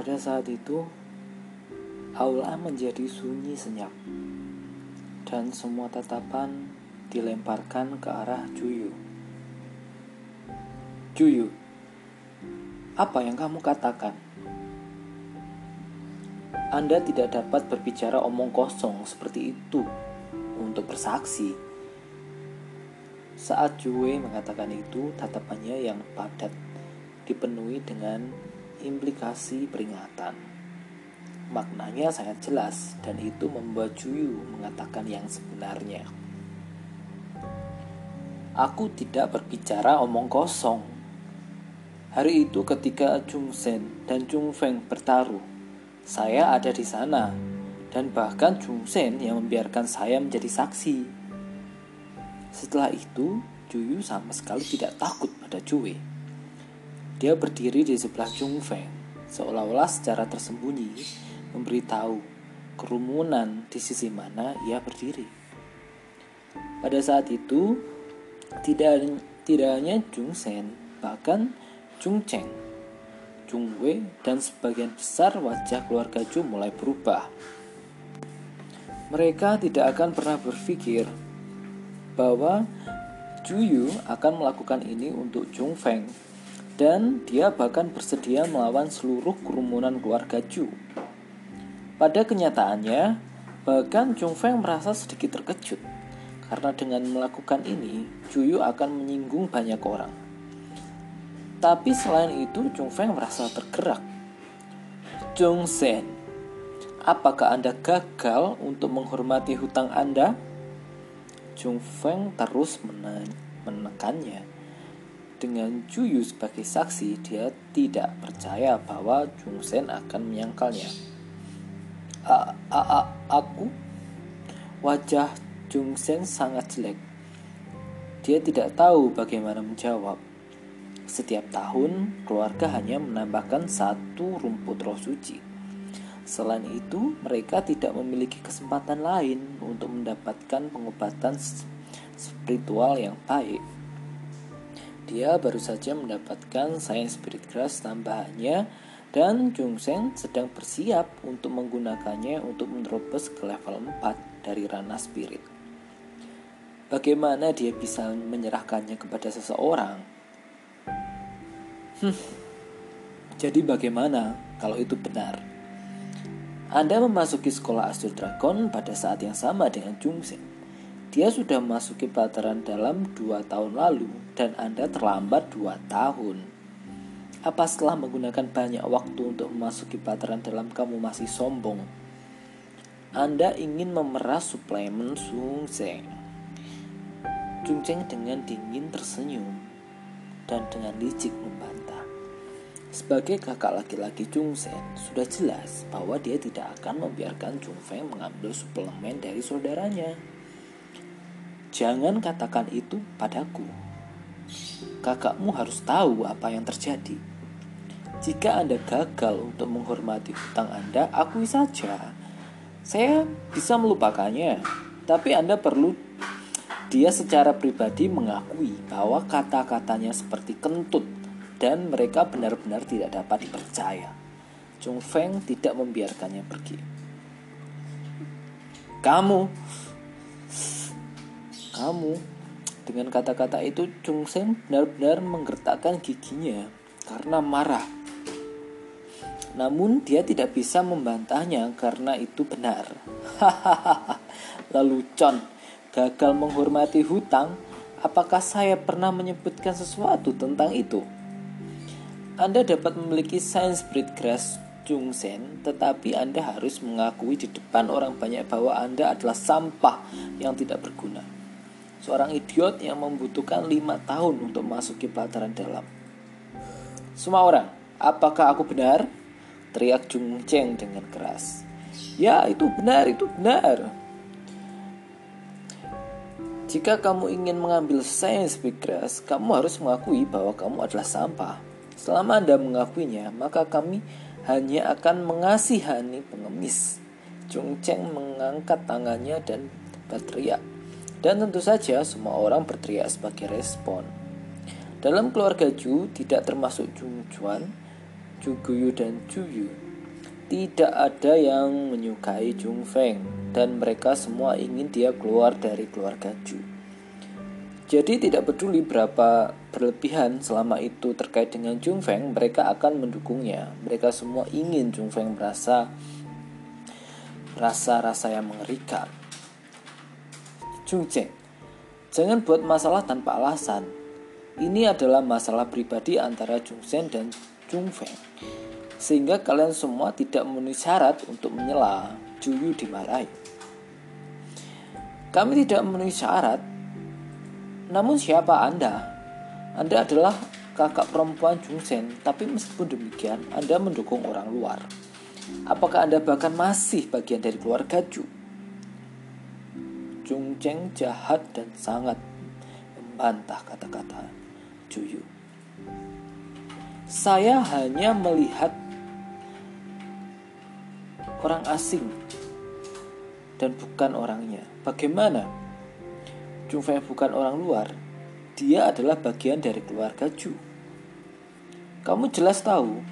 Pada saat itu, aula menjadi sunyi senyap, dan semua tatapan dilemparkan ke arah Juyu. Juyu, apa yang kamu katakan? Anda tidak dapat berbicara omong kosong seperti itu untuk bersaksi. Saat Jue mengatakan itu, tatapannya yang padat dipenuhi dengan implikasi peringatan. Maknanya sangat jelas dan itu membuat Juyu mengatakan yang sebenarnya. Aku tidak berbicara omong kosong. Hari itu ketika Chung Sen dan Chung Feng bertaruh, saya ada di sana dan bahkan Chung Sen yang membiarkan saya menjadi saksi. Setelah itu, Juyu sama sekali tidak takut pada Jue. Dia berdiri di sebelah Chung Feng, seolah-olah secara tersembunyi memberitahu kerumunan di sisi mana ia berdiri. Pada saat itu, tidak tidak hanya Chung Sen, bahkan Chung Cheng, Chung Wei, dan sebagian besar wajah keluarga Chu mulai berubah. Mereka tidak akan pernah berpikir bahwa Yu akan melakukan ini untuk Chung Feng dan dia bahkan bersedia melawan seluruh kerumunan keluarga Chu. Pada kenyataannya, bahkan Chung Feng merasa sedikit terkejut karena dengan melakukan ini, Yu akan menyinggung banyak orang. Tapi selain itu, Chung Feng merasa tergerak. Chung Sen Apakah Anda gagal untuk menghormati hutang Anda? Chung Feng terus menekannya. Dengan Yu sebagai saksi, dia tidak percaya bahwa Chung Sen akan menyangkalnya. A, a, a, aku? Wajah Chung Sen sangat jelek. Dia tidak tahu bagaimana menjawab. Setiap tahun, keluarga hanya menambahkan satu rumput roh suci Selain itu, mereka tidak memiliki kesempatan lain untuk mendapatkan pengobatan spiritual yang baik. Dia baru saja mendapatkan Science Spirit Grass tambahannya dan Jungsen sedang bersiap untuk menggunakannya untuk menerobos ke level 4 dari ranah spirit. Bagaimana dia bisa menyerahkannya kepada seseorang? Hmm. Jadi bagaimana kalau itu benar? Anda memasuki sekolah Astro Dragon pada saat yang sama dengan Jungsen. Dia sudah memasuki pelajaran dalam dua tahun lalu dan Anda terlambat dua tahun. Apa setelah menggunakan banyak waktu untuk memasuki pelajaran dalam kamu masih sombong? Anda ingin memeras suplemen Sungseng. Jungsen dengan dingin tersenyum dan dengan licik membantah. Sebagai kakak laki-laki Chung Sen, sudah jelas bahwa dia tidak akan membiarkan Chung Feng mengambil suplemen dari saudaranya. Jangan katakan itu padaku. Kakakmu harus tahu apa yang terjadi. Jika Anda gagal untuk menghormati hutang Anda, akui saja. Saya bisa melupakannya, tapi Anda perlu dia secara pribadi mengakui bahwa kata-katanya seperti kentut dan mereka benar-benar tidak dapat dipercaya. Chung Feng tidak membiarkannya pergi. Kamu, kamu, dengan kata-kata itu Chung Feng benar-benar menggertakkan giginya karena marah. Namun dia tidak bisa membantahnya karena itu benar. Lalu Chon gagal menghormati hutang. Apakah saya pernah menyebutkan sesuatu tentang itu? Anda dapat memiliki Science Breed Grass Jungsen, tetapi Anda harus mengakui di depan orang banyak bahwa Anda adalah sampah yang tidak berguna. Seorang idiot yang membutuhkan lima tahun untuk masuk ke pelajaran dalam. Semua orang, apakah aku benar? Teriak Jung Cheng dengan keras. Ya, itu benar, itu benar. Jika kamu ingin mengambil Breed Grass, kamu harus mengakui bahwa kamu adalah sampah. Selama Anda mengakuinya, maka kami hanya akan mengasihani pengemis. Chung Cheng mengangkat tangannya dan berteriak. Dan tentu saja semua orang berteriak sebagai respon. Dalam keluarga Ju tidak termasuk Chung Chuan, Ju Guyu dan Ju Yu. Tidak ada yang menyukai Jung Feng dan mereka semua ingin dia keluar dari keluarga Ju. Jadi tidak peduli berapa berlebihan selama itu terkait dengan Jung Feng, mereka akan mendukungnya. Mereka semua ingin Jung Feng merasa rasa-rasa yang mengerikan. Jung Cheng, jangan buat masalah tanpa alasan. Ini adalah masalah pribadi antara Jung Sen dan Jung Feng sehingga kalian semua tidak memenuhi syarat untuk menyela. Juyu dimarahi. Kami tidak memenuhi syarat. Namun siapa Anda? Anda adalah kakak perempuan Jungsen, tapi meskipun demikian, Anda mendukung orang luar. Apakah Anda bahkan masih bagian dari keluarga Ju? Cheng jahat dan sangat membantah kata-kata Juyu. Saya hanya melihat orang asing dan bukan orangnya. Bagaimana? Jung Fei bukan orang luar. Dia adalah bagian dari keluarga Ju. Kamu jelas tahu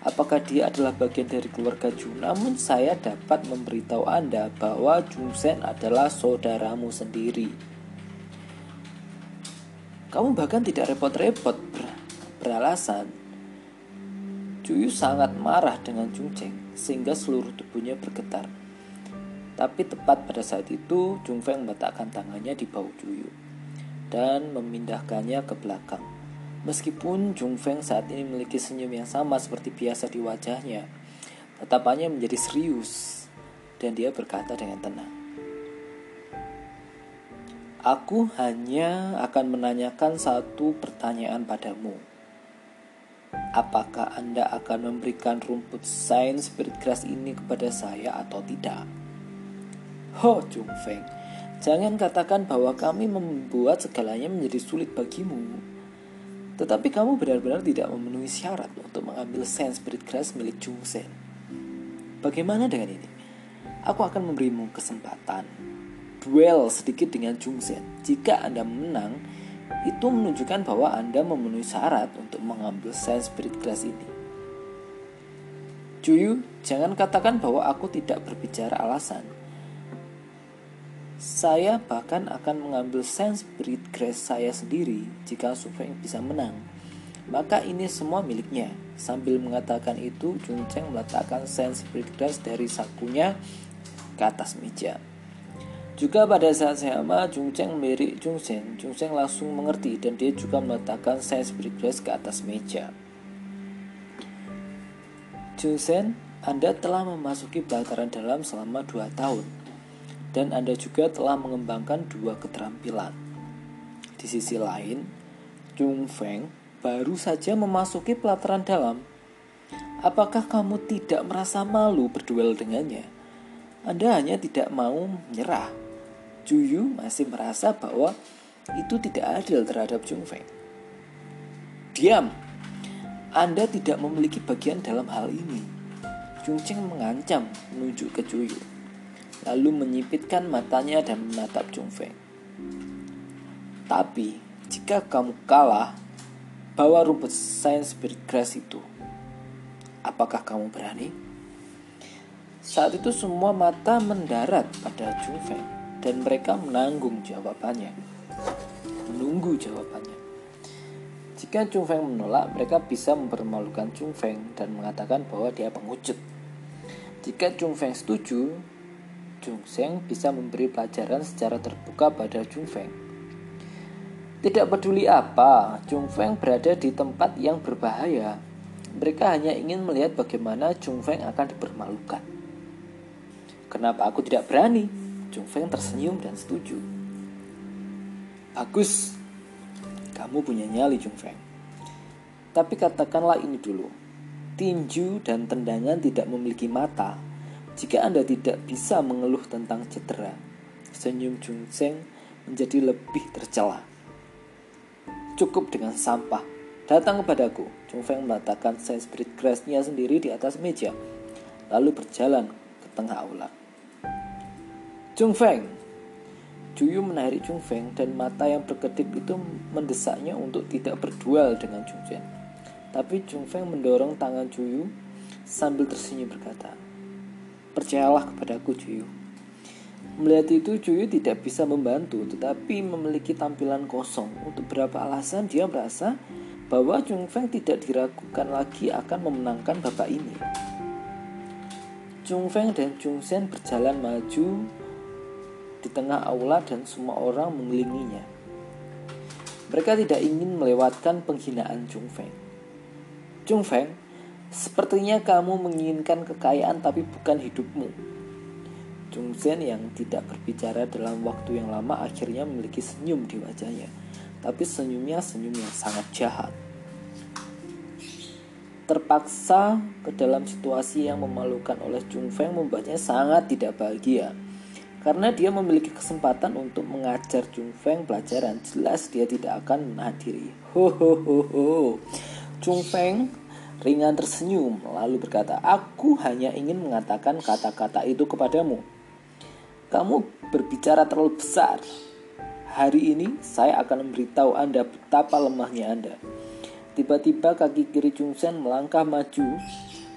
apakah dia adalah bagian dari keluarga Ju. Namun saya dapat memberitahu Anda bahwa Jung Sen adalah saudaramu sendiri. Kamu bahkan tidak repot-repot ber beralasan. Juyu sangat marah dengan Jung Cheng sehingga seluruh tubuhnya bergetar. Tapi tepat pada saat itu, Jung Feng meletakkan tangannya di bahu Juyu dan memindahkannya ke belakang. Meskipun Jung Feng saat ini memiliki senyum yang sama seperti biasa di wajahnya, tatapannya menjadi serius dan dia berkata dengan tenang. Aku hanya akan menanyakan satu pertanyaan padamu. Apakah Anda akan memberikan rumput sains spirit grass ini kepada saya atau tidak? Ho, Jung Feng, jangan katakan bahwa kami membuat segalanya menjadi sulit bagimu. Tetapi kamu benar-benar tidak memenuhi syarat untuk mengambil sains spirit grass milik Jung Sen. Bagaimana dengan ini? Aku akan memberimu kesempatan duel sedikit dengan Jung Sen. Jika Anda menang, itu menunjukkan bahwa Anda memenuhi syarat untuk mengambil Science Spirit Class ini. Juyu, jangan katakan bahwa aku tidak berbicara alasan. Saya bahkan akan mengambil Science Spirit Grace saya sendiri jika Sufeng bisa menang. Maka ini semua miliknya. Sambil mengatakan itu, Jung Cheng meletakkan Science Spirit Grace dari sakunya ke atas meja. Juga pada saat sama, Jung Cheng melirik Jung Sen. Jung Sen langsung mengerti dan dia juga meletakkan Science Breakfast ke atas meja. Jung Sen, Anda telah memasuki pelataran dalam selama dua tahun. Dan Anda juga telah mengembangkan dua keterampilan. Di sisi lain, Jung Feng baru saja memasuki pelataran dalam. Apakah kamu tidak merasa malu berduel dengannya? Anda hanya tidak mau menyerah Juyu masih merasa bahwa itu tidak adil terhadap Jung Feng. Diam, Anda tidak memiliki bagian dalam hal ini. Jung Cheng mengancam menunjuk ke Juyu, lalu menyipitkan matanya dan menatap Jung Feng. Tapi, jika kamu kalah, bawa rumput Science Spirit Grass itu. Apakah kamu berani? Saat itu semua mata mendarat pada Jung Feng dan mereka menanggung jawabannya. Menunggu jawabannya. Jika Chung Feng menolak, mereka bisa mempermalukan Chung Feng dan mengatakan bahwa dia pengucut. Jika Chung Feng setuju, Chung Seng bisa memberi pelajaran secara terbuka pada Chung Feng. Tidak peduli apa, Chung Feng berada di tempat yang berbahaya. Mereka hanya ingin melihat bagaimana Chung Feng akan dipermalukan. Kenapa aku tidak berani? Jung Feng tersenyum dan setuju. Bagus, kamu punya nyali Jung Feng. Tapi katakanlah ini dulu, tinju dan tendangan tidak memiliki mata. Jika Anda tidak bisa mengeluh tentang cedera, senyum Jung Feng menjadi lebih tercela. Cukup dengan sampah. Datang kepadaku. Jung Feng meletakkan Spirit Grass-nya sendiri di atas meja, lalu berjalan ke tengah aula. Chung Feng. Juyu menarik Chung Feng dan mata yang berkedip itu mendesaknya untuk tidak berduel dengan Chung Chen. Tapi Chung Feng mendorong tangan Juyu sambil tersenyum berkata, Percayalah kepadaku, Juyu. Melihat itu, Juyu tidak bisa membantu, tetapi memiliki tampilan kosong. Untuk beberapa alasan, dia merasa bahwa Jung Feng tidak diragukan lagi akan memenangkan babak ini. Jung Feng dan Jung Sen berjalan maju di tengah aula dan semua orang mengelilinginya. Mereka tidak ingin melewatkan penghinaan Jung Feng. Jung Feng, sepertinya kamu menginginkan kekayaan tapi bukan hidupmu. Jung Zen yang tidak berbicara dalam waktu yang lama akhirnya memiliki senyum di wajahnya. Tapi senyumnya senyum yang sangat jahat. Terpaksa ke dalam situasi yang memalukan oleh Jung Feng membuatnya sangat tidak bahagia. Karena dia memiliki kesempatan untuk mengajar Jung Feng pelajaran, jelas dia tidak akan menghadiri. Ho ho ho ho. Jung Feng ringan tersenyum lalu berkata, "Aku hanya ingin mengatakan kata-kata itu kepadamu." Kamu berbicara terlalu besar. Hari ini saya akan memberitahu Anda betapa lemahnya Anda. Tiba-tiba kaki kiri Jungsen melangkah maju.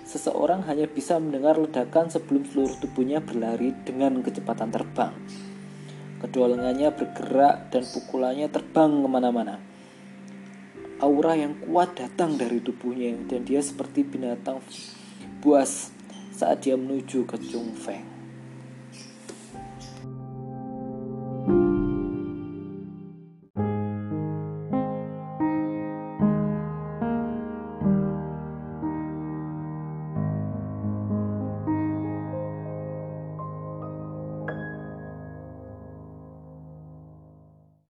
Seseorang hanya bisa mendengar ledakan sebelum seluruh tubuhnya berlari dengan kecepatan terbang. Kedua lengannya bergerak dan pukulannya terbang ke mana-mana. Aura yang kuat datang dari tubuhnya dan dia seperti binatang buas saat dia menuju ke Chung Feng.